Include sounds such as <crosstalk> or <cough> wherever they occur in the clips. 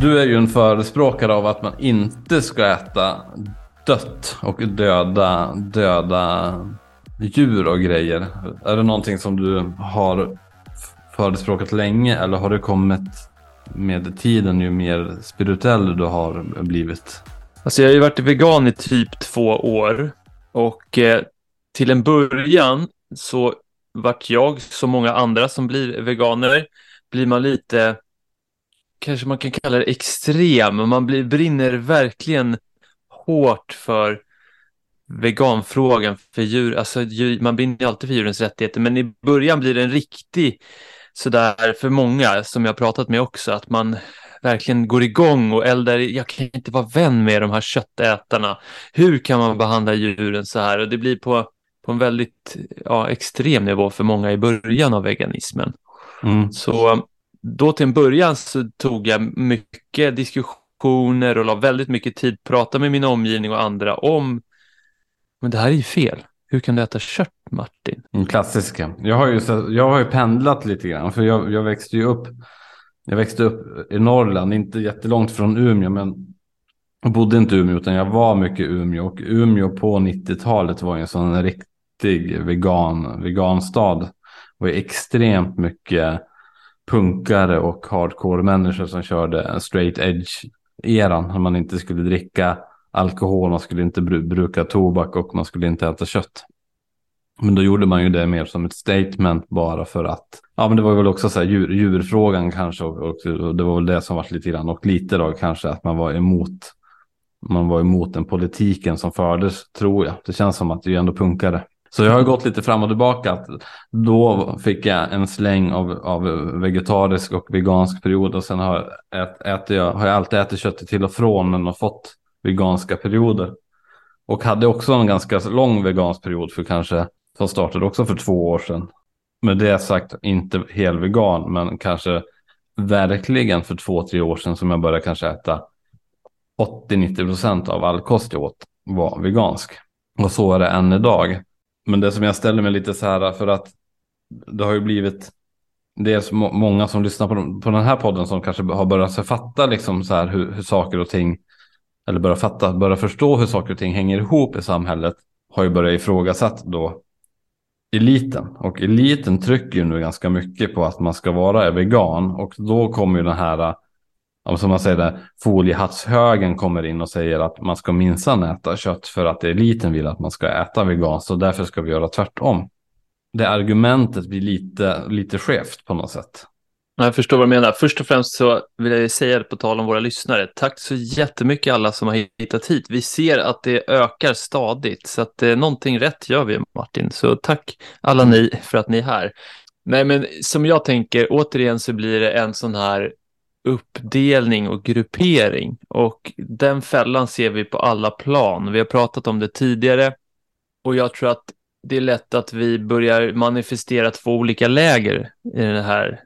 Du är ju en förespråkare av att man inte ska äta dött och döda, döda djur och grejer. Är det någonting som du har förespråkat länge eller har det kommit med tiden ju mer spirituell du har blivit? Alltså jag har ju varit vegan i typ två år och eh, till en början så vart jag, som många andra som blir veganer, blir man lite, kanske man kan kalla det extrem, man blir, brinner verkligen hårt för veganfrågan för djur, alltså djur, man brinner alltid för djurens rättigheter, men i början blir det en riktig sådär för många som jag pratat med också, att man verkligen går igång och eldar, jag kan inte vara vän med de här köttätarna. Hur kan man behandla djuren så här? Och det blir på, på en väldigt ja, extrem nivå för många i början av veganismen. Mm. Så då till en början så tog jag mycket diskussioner och la väldigt mycket tid, prata med min omgivning och andra om, men det här är ju fel. Hur kan du äta kött, Martin? Den klassiska. Jag har ju, jag har ju pendlat lite grann, för jag, jag växte ju upp jag växte upp i Norrland, inte jättelångt från Umeå, men jag bodde inte i Umeå, utan jag var mycket i Umeå. Och Umeå på 90-talet var ju en sån riktig vegan, veganstad. Det var ju extremt mycket punkare och hardcore-människor som körde straight edge-eran. När man inte skulle dricka alkohol, man skulle inte bruka tobak och man skulle inte äta kött. Men då gjorde man ju det mer som ett statement bara för att, ja men det var väl också så här djur, djurfrågan kanske och, och, och, det var väl det som var lite grann och lite då kanske att man var emot, man var emot den politiken som fördes tror jag. Det känns som att det är ändå punkare. Så jag har gått lite fram och tillbaka. Då fick jag en släng av, av vegetarisk och vegansk period och sen har, ät, äter jag, har jag alltid ätit köttet till och från men har fått veganska perioder. Och hade också en ganska lång vegansk period för kanske som startade också för två år sedan. Med det sagt, inte helvegan, men kanske verkligen för två, tre år sedan som jag började kanske äta 80-90 procent av all kost jag åt var vegansk. Och så är det än idag. Men det som jag ställer mig lite så här för att det har ju blivit dels många som lyssnar på, på den här podden som kanske har börjat fatta liksom så här hur, hur saker och ting eller börja fatta, börja förstå hur saker och ting hänger ihop i samhället har ju börjat ifrågasatt då eliten. Och eliten trycker ju nu ganska mycket på att man ska vara vegan. Och då kommer ju den här, som man säger, där, foliehattshögen kommer in och säger att man ska minsann äta kött för att eliten vill att man ska äta veganskt och därför ska vi göra tvärtom. Det argumentet blir lite, lite skevt på något sätt. Jag förstår vad du menar. Först och främst så vill jag säga det på tal om våra lyssnare. Tack så jättemycket alla som har hittat hit. Vi ser att det ökar stadigt, så att eh, någonting rätt gör vi Martin. Så tack alla ni för att ni är här. Nej, men som jag tänker, återigen så blir det en sån här uppdelning och gruppering och den fällan ser vi på alla plan. Vi har pratat om det tidigare och jag tror att det är lätt att vi börjar manifestera två olika läger i den här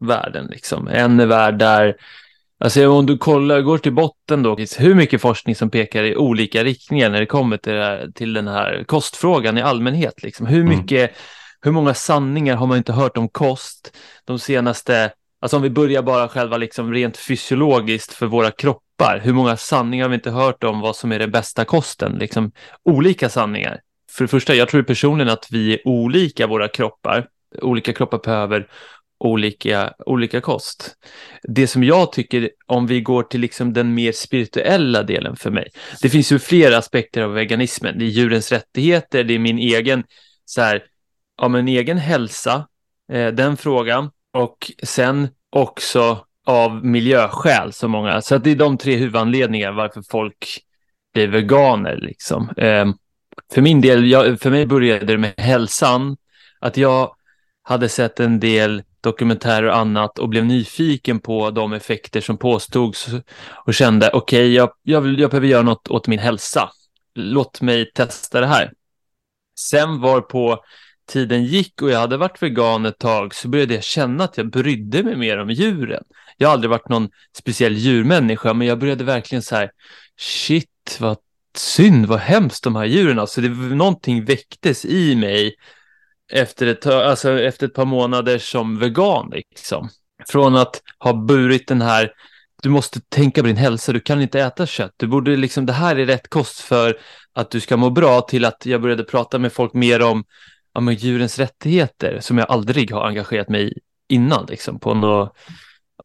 världen. Liksom. En värld där, alltså om du kollar, går till botten då, hur mycket forskning som pekar i olika riktningar när det kommer till, det här, till den här kostfrågan i allmänhet. Liksom. Hur mm. mycket, mm. hur många sanningar har man inte hört om kost de senaste, alltså om vi börjar bara själva liksom rent fysiologiskt för våra kroppar, hur många sanningar har vi inte hört om vad som är den bästa kosten, liksom olika sanningar. För det första, jag tror personligen att vi är olika våra kroppar. Olika kroppar behöver olika, olika kost. Det som jag tycker, om vi går till liksom den mer spirituella delen för mig, det finns ju flera aspekter av veganismen. Det är djurens rättigheter, det är min egen, så här, ja, min egen hälsa, eh, den frågan, och sen också av miljöskäl, så många. Så att det är de tre huvudanledningar varför folk blir veganer, liksom. Eh, för min del, jag, för mig började det med hälsan, att jag hade sett en del dokumentärer och annat och blev nyfiken på de effekter som påstods och kände okej, okay, jag, jag, jag behöver göra något åt min hälsa. Låt mig testa det här. Sen var på tiden gick och jag hade varit vegan ett tag så började jag känna att jag brydde mig mer om djuren. Jag har aldrig varit någon speciell djurmänniska, men jag började verkligen så här, shit vad synd, vad hemskt de här djuren. Alltså det någonting väcktes i mig efter ett, alltså efter ett par månader som vegan. Liksom. Från att ha burit den här du måste tänka på din hälsa, du kan inte äta kött. Du borde liksom, det här är rätt kost för att du ska må bra till att jag började prata med folk mer om, om djurens rättigheter som jag aldrig har engagerat mig i innan, liksom, på något,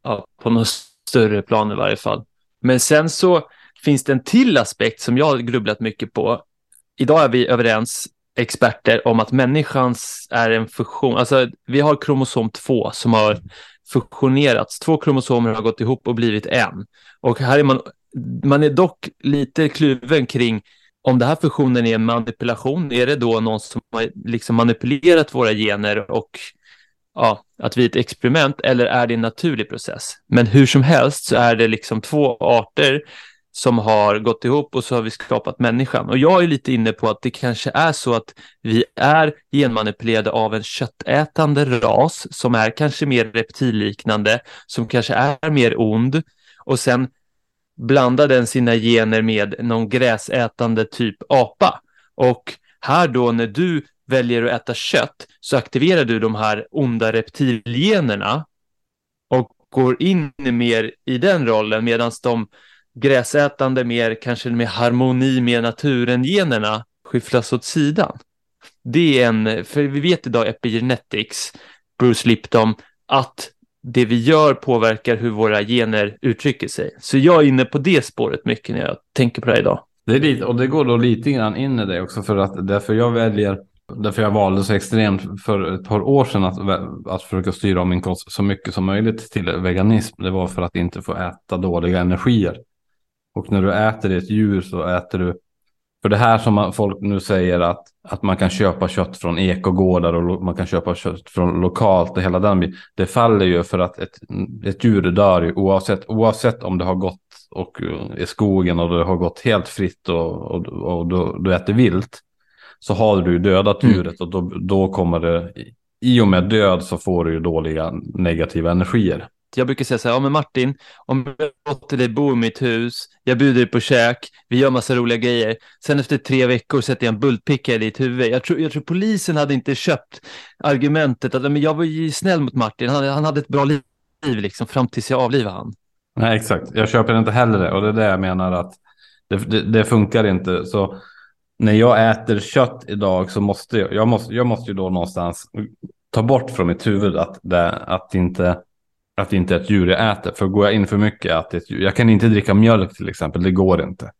ja, på något större plan i varje fall. Men sen så finns det en till aspekt som jag har grubblat mycket på. Idag är vi överens, experter, om att människans är en funktion, alltså vi har kromosom 2 som har fusionerats. Två kromosomer har gått ihop och blivit en. Och här är man, man är dock lite kluven kring om det här fusionen är en manipulation, är det då någon som har liksom manipulerat våra gener och ja, att vi är ett experiment eller är det en naturlig process? Men hur som helst så är det liksom två arter som har gått ihop och så har vi skapat människan. Och jag är lite inne på att det kanske är så att vi är genmanipulerade av en köttätande ras som är kanske mer reptilliknande, som kanske är mer ond och sen blandar den sina gener med någon gräsätande typ apa. Och här då när du väljer att äta kött så aktiverar du de här onda reptilgenerna och går in mer i den rollen medan de gräsätande mer kanske med harmoni med naturen-generna skyfflas åt sidan. Det är en, för vi vet idag epigenetics, Bruce Lipton, att det vi gör påverkar hur våra gener uttrycker sig. Så jag är inne på det spåret mycket när jag tänker på det här idag. Det är lite, och det går då lite grann in i det också för att därför jag väljer Därför jag valde så extremt för ett par år sedan att, att försöka styra om min kost så mycket som möjligt till veganism. Det var för att inte få äta dåliga energier. Och när du äter ett djur så äter du, för det här som man, folk nu säger att, att man kan köpa kött från ekogårdar och man kan köpa kött från lokalt och hela den Det faller ju för att ett, ett djur dör ju oavsett, oavsett om det har gått och i skogen och det har gått helt fritt och, och, och du, du äter vilt. Så har du dödat mm. djuret och då, då kommer det, i och med död så får du ju dåliga negativa energier jag brukar säga så här, ja men Martin, om jag låter dig bo i mitt hus, jag bjuder dig på käk, vi gör massa roliga grejer, sen efter tre veckor sätter jag en bultpicka i ditt huvud. Jag tror, jag tror polisen hade inte köpt argumentet att men jag var ju snäll mot Martin, han, han hade ett bra liv liksom fram tills jag avlivade han. Nej, exakt. Jag köper inte heller det och det är det jag menar att det, det, det funkar inte. Så när jag äter kött idag så måste jag, jag måste, jag måste ju då någonstans ta bort från mitt huvud att det, att inte att det inte är ett djur jag äter. För går jag in för mycket att ett djur, jag kan inte dricka mjölk till exempel, det går inte.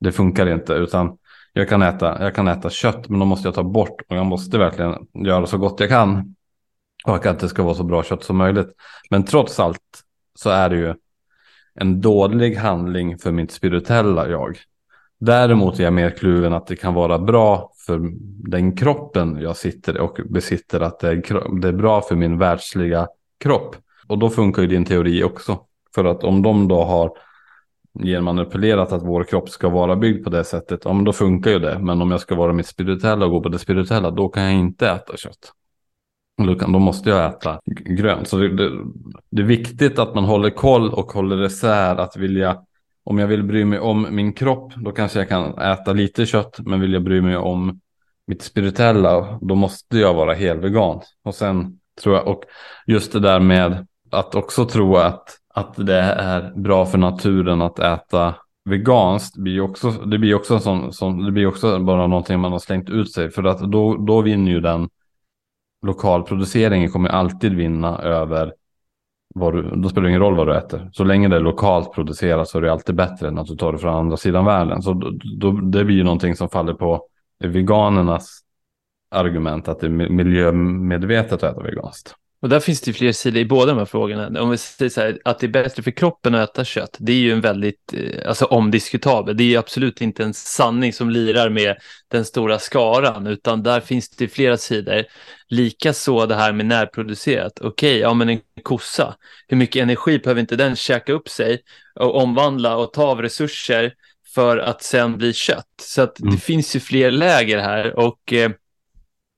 Det funkar inte, utan jag kan äta, jag kan äta kött, men då måste jag ta bort och jag måste verkligen göra så gott jag kan. Och att det ska vara så bra kött som möjligt. Men trots allt så är det ju en dålig handling för mitt spirituella jag. Däremot är jag mer kluven att det kan vara bra för den kroppen jag sitter och besitter. Att det är, det är bra för min världsliga kropp. Och då funkar ju din teori också. För att om de då har genmanipulerat att vår kropp ska vara byggd på det sättet, ja men då funkar ju det. Men om jag ska vara mitt spirituella och gå på det spirituella, då kan jag inte äta kött. Då, kan, då måste jag äta grönt. Så det, det, det, är viktigt att man håller koll och håller isär att vilja, om jag vill bry mig om min kropp, då kanske jag kan äta lite kött, men vill jag bry mig om mitt spirituella, då måste jag vara helvegan. Och sen tror jag, och just det där med att också tro att, att det är bra för naturen att äta veganskt blir också, det blir också, som, som, det blir också bara någonting man har slängt ut sig. För att då, då vinner ju den lokalproduceringen kommer alltid vinna över vad du, då spelar det ingen roll vad du äter. Så länge det är lokalt producerat så är det alltid bättre än att du tar det från andra sidan världen. Så då, då, det blir ju någonting som faller på veganernas argument att det är miljömedvetet att äta veganskt. Och där finns det fler sidor i båda de här frågorna. Om vi säger så här, att det är bättre för kroppen att äta kött, det är ju en väldigt eh, alltså, omdiskutabel. Det är absolut inte en sanning som lirar med den stora skaran, utan där finns det flera sidor. Likaså det här med närproducerat. Okej, okay, ja men en kossa, hur mycket energi behöver inte den käka upp sig och omvandla och ta av resurser för att sen bli kött? Så att mm. det finns ju fler läger här och eh,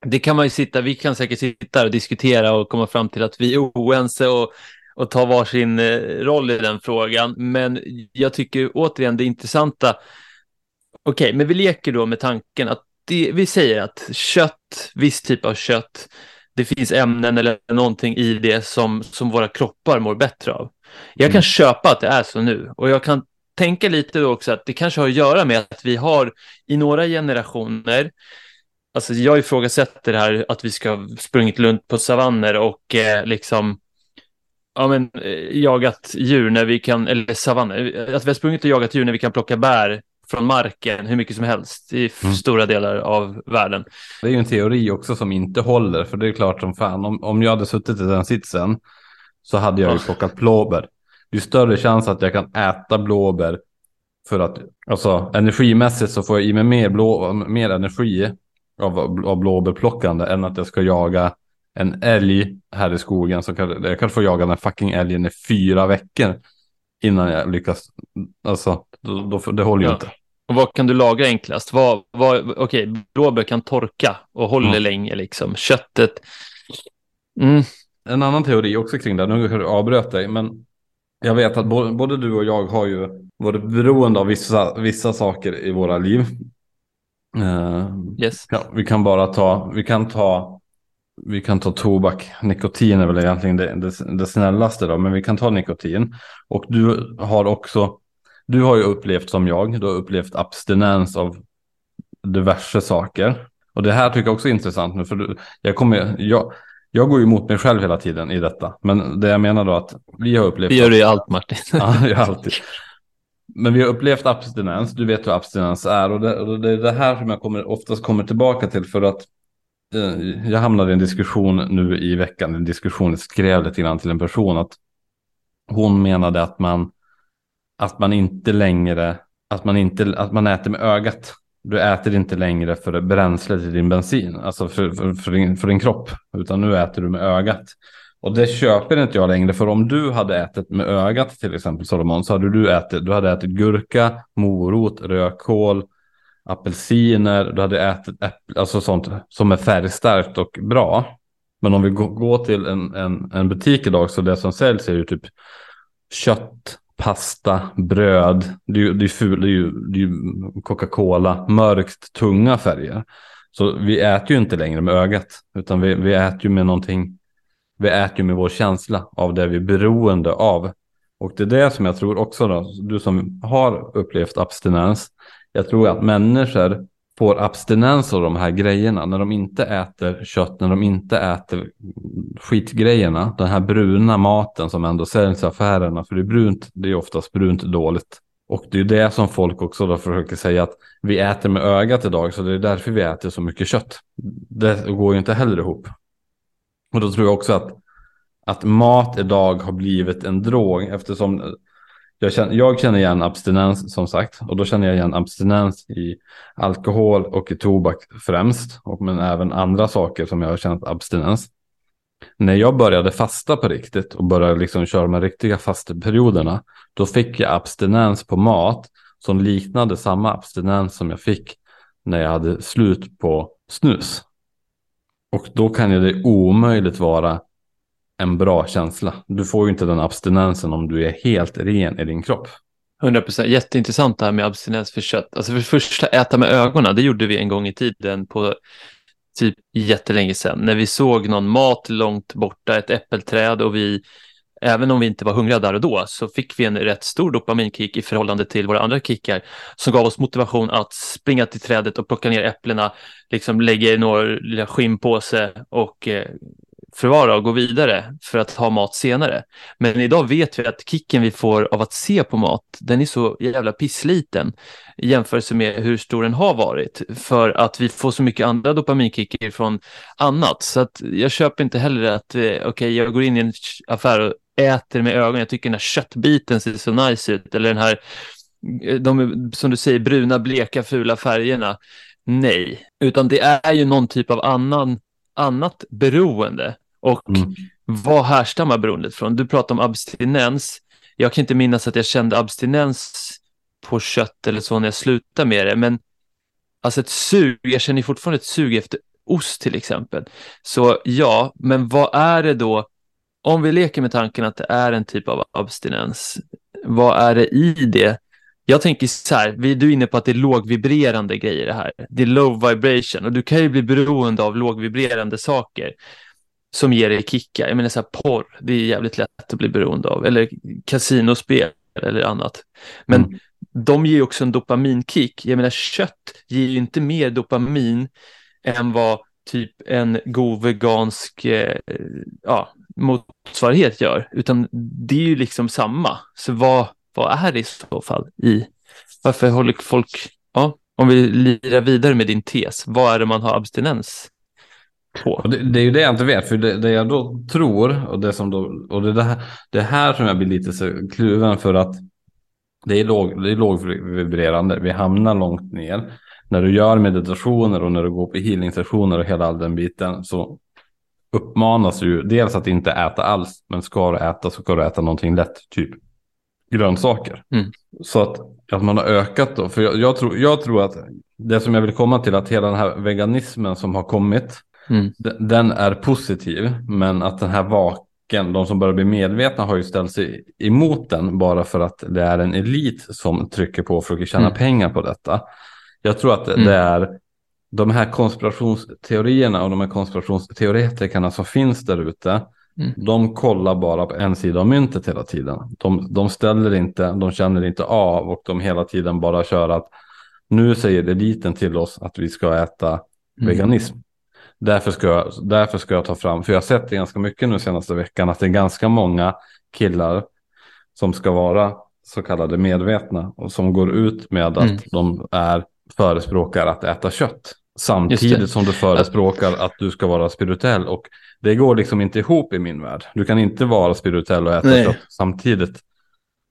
det kan man ju sitta, vi kan säkert sitta och diskutera och komma fram till att vi är oense och, och ta varsin eh, roll i den frågan. Men jag tycker återigen det intressanta, okej, okay, men vi leker då med tanken att det, vi säger att kött, viss typ av kött, det finns ämnen eller någonting i det som, som våra kroppar mår bättre av. Jag kan Mm. köpa att det är så nu och jag kan tänka lite då också att det kanske har att göra med att vi har i några generationer Alltså jag ifrågasätter det här att vi ska ha sprungit runt på savanner och eh, liksom ja, men, eh, jagat djur när vi kan, eller savanner, att vi har sprungit och jagat djur när vi kan plocka bär från marken hur mycket som helst i Mm. stora delar av världen. Det är ju en teori också som inte håller. För det är klart som fan, om, om jag hade suttit i den sitsen så hade jag ju Ja. plockat blåbär. Det är större chans att jag kan äta blåbär för att alltså, energimässigt så får jag i mig mer, blå, mer energi av, av blåbärplockande än att jag ska jaga en älg här i skogen. Så kan, jag kan få jaga den fucking älgen i fyra veckor innan jag lyckas. Alltså, då, då, det håller ju Ja. inte. Och vad kan du lagra enklast? Vad, vad, okej, blåbär kan torka och håller Mm. länge liksom. Köttet, mm, en annan teori också kring det. Nu kanske du avbröt dig, men jag vet att både, både du och jag har ju varit beroende av vissa, vissa saker i våra liv. Eh, yes. ja, vi kan bara ta, vi kan ta, vi kan ta tobak. Nikotin är väl egentligen det, det, det snällaste då, men vi kan ta nikotin. Och du har också, du har ju upplevt som jag, du har upplevt abstinens av diverse saker. Och det här tycker jag också är intressant nu, för du, jag kommer, jag, jag går ju emot mig själv hela tiden i detta. Men det jag menar då att vi har upplevt... Det gör du i allt Martin. Ja, jag alltid. Men vi har upplevt abstinens, du vet hur abstinens är. Och det, och det är det här som jag kommer, oftast kommer tillbaka till för att eh, jag hamnade i en diskussion nu i veckan, en diskussion, jag skrev lite grann till en person att hon menade att man, att man inte längre, att man inte, att man äter med ögat. Du äter inte längre för bränslet i din bensin, alltså för, för, för, din, för din kropp, utan nu äter du med ögat. Och det köper inte jag längre, för om du hade ätit med ögat till exempel Solomon, så hade du ätit, du hade ätit gurka, morot, rödkål, apelsiner, du hade ätit äpple, alltså sånt som är färgstarkt och bra. Men om vi går, till en, en, en butik idag så det som säljs är ju typ kött, pasta, bröd, det är ju, det är ful, det är ju, det är ju Coca-Cola, mörkt, tunga färger. Så vi äter ju inte längre med ögat, utan vi, vi äter ju med någonting, vi äter ju med vår känsla av det vi är beroende av. Och det är det som jag tror också då, du som har upplevt abstinens, jag tror att människor får abstinens av de här grejerna när de inte äter kött, när de inte äter skitgrejerna, den här bruna maten som ändå säljs i affärerna, för det är brunt, det är oftast brunt dåligt. Och det är det som folk också då försöker säga att vi äter med ögat idag, så det är därför vi äter så mycket kött. Det går ju inte heller ihop. Och då tror jag också att, att mat idag har blivit en drog eftersom jag känner, jag känner igen abstinens som sagt och då känner jag igen abstinens i alkohol och i tobak främst och men även andra saker som jag har känt abstinens. När jag började fasta på riktigt och började liksom köra med riktiga fasteperioderna då fick jag abstinens på mat som liknade samma abstinens som jag fick när jag hade slut på snus. Och då kan ju det omöjligt vara en bra känsla. Du får ju inte den abstinensen om du är helt ren i din kropp. 100 procent. Jätteintressant det här med abstinens för kött. Alltså för det första, äta med ögonen, det gjorde vi en gång i tiden på typ jättelänge sedan. När vi såg någon mat långt borta, ett äppelträd och vi, även om vi inte var hungriga där och då, så fick vi en rätt stor dopaminkick i förhållande till våra andra kickar som gav oss motivation att springa till trädet och plocka ner äpplena, liksom lägga i några på skinnpåse och eh, förvara och gå vidare för att ha mat senare. Men idag vet vi att kicken vi får av att se på mat, den är så jävla pissliten i jämförelse med hur stor den har varit. För att vi får så mycket andra dopaminkickar från annat. Så att jag köper inte heller att, eh, okej, okay, jag går in i en affär och äter med ögonen. Jag tycker den här köttbiten ser så nice ut. Eller den här, de, som du säger, bruna, bleka, fula färgerna. Nej, utan det är ju någon typ av annan, annat beroende. Och mm. vad härstammar beroendet från? Du pratar om abstinens. Jag kan inte minnas att jag kände abstinens på kött eller så när jag slutade med det, men alltså ett sug, jag känner fortfarande ett sug efter ost till exempel. Så ja, men vad är det då? Om vi leker med tanken att det är en typ av abstinens, vad är det i det? Jag tänker så här, vi, du är inne på att det är lågvibrerande grejer det här. Det är low vibration och du kan ju bli beroende av lågvibrerande saker. som ger dig kickar. Jag menar så här porr, det är jävligt lätt att bli beroende av. Eller kasinospel eller annat. Men mm. de ger ju också en dopaminkick. Jag menar kött ger ju inte mer dopamin än vad typ en god vegansk eh, ja, motsvarighet gör, utan det är ju liksom samma. Så vad, vad är det i så fall i, varför håller folk, ja, om vi lirar vidare med din tes, vad är det man har abstinens på? Det, det, är ju det jag inte vet, för det, det, jag då tror och det som då, och det, det, här, det här som jag blir lite så kluven för att det är, låg, det är lågvibrerande, vi hamnar långt ner. När du gör meditationer och när du går på healing-sessioner och hela den biten så uppmanas ju dels att inte äta alls, men ska du äta så ska du äta någonting lätt, typ grönsaker. Mm. Så att, att man har ökat då, för jag, jag, tror, jag tror att det som jag vill komma till att hela den här veganismen som har kommit, mm. den, är positiv, men att den här vaken, de som börjar bli medvetna har ju ställt sig emot den bara för att det är en elit som trycker på och försöker tjäna mm. pengar på detta. Jag tror att mm. det är de här konspirationsteorierna och de här konspirationsteoretikerna som finns där ute. Mm. De kollar bara på en sida av myntet hela tiden. De, de ställer inte, de känner inte av och de hela tiden bara kör att nu säger eliten till oss att vi ska äta mm. veganism. Därför ska, jag, därför ska jag ta fram, för jag har sett det ganska mycket nu senaste veckan, att det är ganska många killar som ska vara så kallade medvetna och som går ut med att mm. de är förespråkar att äta kött. Samtidigt som du förespråkar att du ska vara spirituell. Och det går liksom inte ihop i min värld. Du kan inte vara spirituell och äta Nej. kött samtidigt.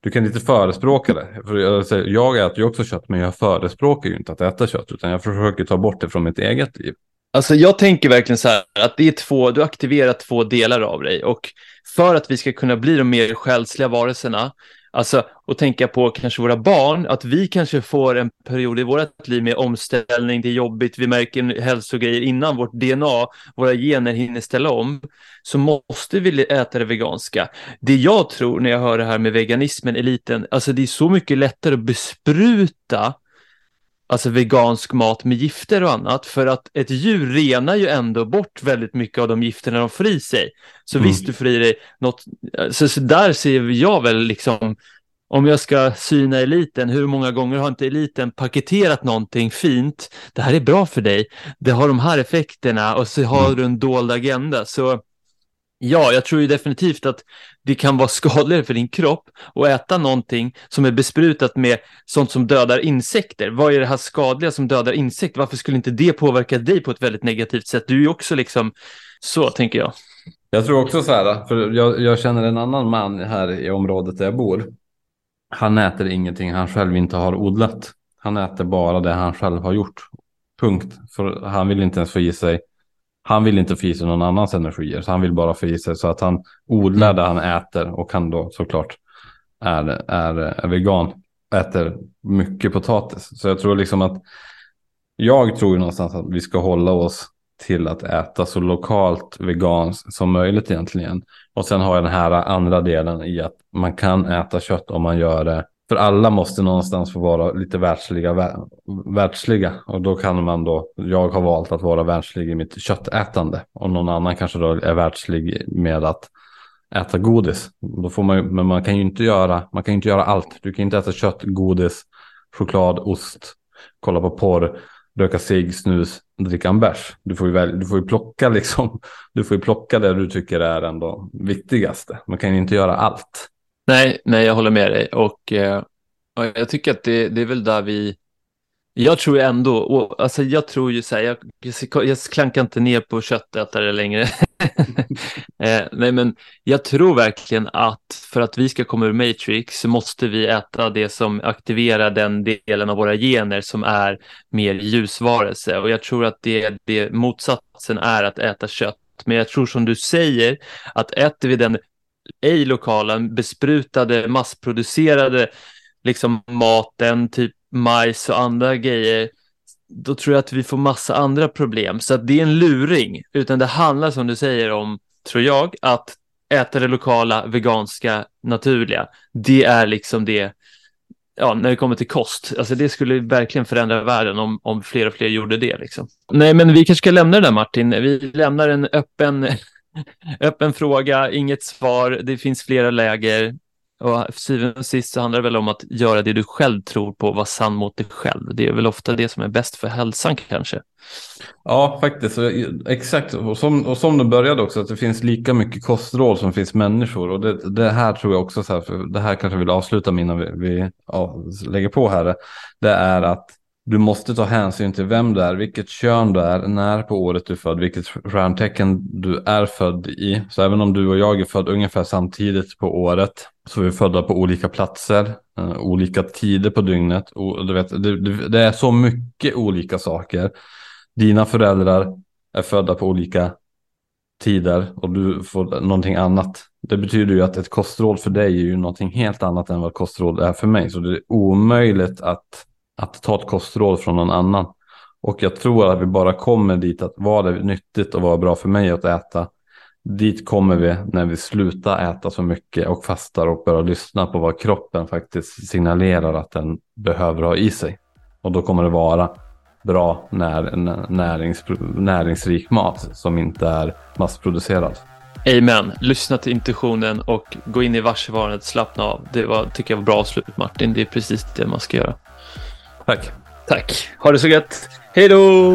Du kan inte förespråka det. För jag, jag äter ju också kött, men jag förespråkar ju inte att äta kött. Utan jag försöker ta bort det från mitt eget liv. Alltså jag tänker verkligen så här att det är två, du aktiverar två delar av dig. Och för att vi ska kunna bli de mer själsliga varelserna Alltså, och tänka på kanske våra barn, att vi kanske får en period i vårt liv med omställning, det är jobbigt, vi märker hälsogrejer innan vårt DNA, våra gener hinner ställa om, så måste vi äta det veganska. Det jag tror när jag hör det här med veganismen, eliten, alltså det är så mycket lättare att bespruta alltså vegansk mat med gifter och annat, för att ett djur renar ju ändå bort väldigt mycket av de gifterna de får i sig. Så mm. visst, du får i dig något, så, så där ser jag väl liksom, om jag ska syna eliten, hur många gånger har inte eliten paketerat någonting fint? Det här är bra för dig, det har de här effekterna och så har mm. du en dold agenda. Så Ja, jag tror ju definitivt att det kan vara <laughs> skadligare för din kropp att äta någonting som är besprutat med sånt som dödar insekter. Vad är det här skadliga som dödar insekter? Varför skulle inte det påverka dig på ett väldigt negativt sätt? Du är ju också liksom så, tänker jag. Jag tror också så här, för jag, jag känner en annan man här i området där jag bor. Han äter ingenting han själv inte har odlat. Han äter bara det han själv har gjort. Punkt. För han vill inte ens få i sig han vill inte få i sig någon annans energier, så han vill bara få i sig så att han odlar mm. det han äter och han då såklart är, är, är vegan, äter mycket potatis. Så jag tror liksom att jag tror någonstans att vi ska hålla oss till att äta så lokalt veganskt som möjligt egentligen. Och sen har jag den här andra delen i att man kan äta kött om man gör det för alla måste någonstans få vara lite världsliga, världsliga. Och då kan man då, jag har valt att vara världslig i mitt köttätande. Och någon annan kanske då är världslig med att äta godis. Då får man, men man kan ju inte göra, man kan inte göra allt. Du kan inte äta kött, godis, choklad, ost, kolla på porr, röka cigg, snus, dricka en bärs. Du får ju, väl, du får ju plocka liksom, du får ju plocka det du tycker är ändå viktigaste. Man kan ju inte göra allt. Nej, nej, jag håller med dig och, eh, och jag tycker att det, det är väl där vi jag tror ändå, och, alltså jag tror ju så här, jag, jag, jag klankar inte ner på köttätare längre. <laughs> eh, nej, men jag tror verkligen att för att vi ska komma ur Matrix så måste vi äta det som aktiverar den delen av våra gener som är mer ljusvarelse. Och jag tror att det, det motsatsen är att äta kött. Men jag tror som du säger, att äter vi den ej lokala, besprutade, massproducerade liksom maten, typ majs och andra grejer, då tror jag att vi får massa andra problem. Så att det är en luring, utan det handlar som du säger om, tror jag, att äta det lokala, veganska, naturliga. Det är liksom det, ja, när det kommer till kost. Alltså det skulle verkligen förändra världen om, om fler och fler gjorde det. Liksom. Nej, men vi kanske ska lämna det där Martin. Vi lämnar en öppen <laughs> öppen fråga, inget svar, det finns flera läger. Och syvende och sist så handlar det väl om att göra det du själv tror på, vara sann mot dig själv. Det är väl ofta det som är bäst för hälsan kanske. Ja, faktiskt. Eh, exakt. Och som, och som du började också, att det finns lika mycket kostråd som finns människor. Och det, det här tror jag också, så här, för det här kanske jag vill avsluta med innan vi, vi ja, lägger på här. Det är att du måste ta hänsyn till vem du är, vilket kön du är, när på året du är född, vilket stjärntecken du är född i. Så även om du och jag är född ungefär samtidigt på året så är vi födda på olika platser, eh, olika tider på dygnet. Och, du vet, det, det, det, är så mycket olika saker. Dina föräldrar är födda på olika tider och du får någonting annat. Det betyder ju att ett kostråd för dig är ju någonting helt annat än vad kostråd är för mig. Så det är omöjligt att att ta ett kostråd från någon annan. Och jag tror att vi bara kommer dit att vara det nyttigt och vara bra för mig att äta. Dit kommer vi när vi slutar äta så mycket och fastar och börjar lyssna på vad kroppen faktiskt signalerar att den behöver ha i sig. Och då kommer det vara bra när, närings, näringsrik mat som inte är massproducerad. Amen. Lyssna till intuitionen och gå in i varsevarandet, slappna av. Det var, tycker jag var bra avslut Martin. Det är precis det man ska göra. Tack. Tack. Ha det så gött. Hej då!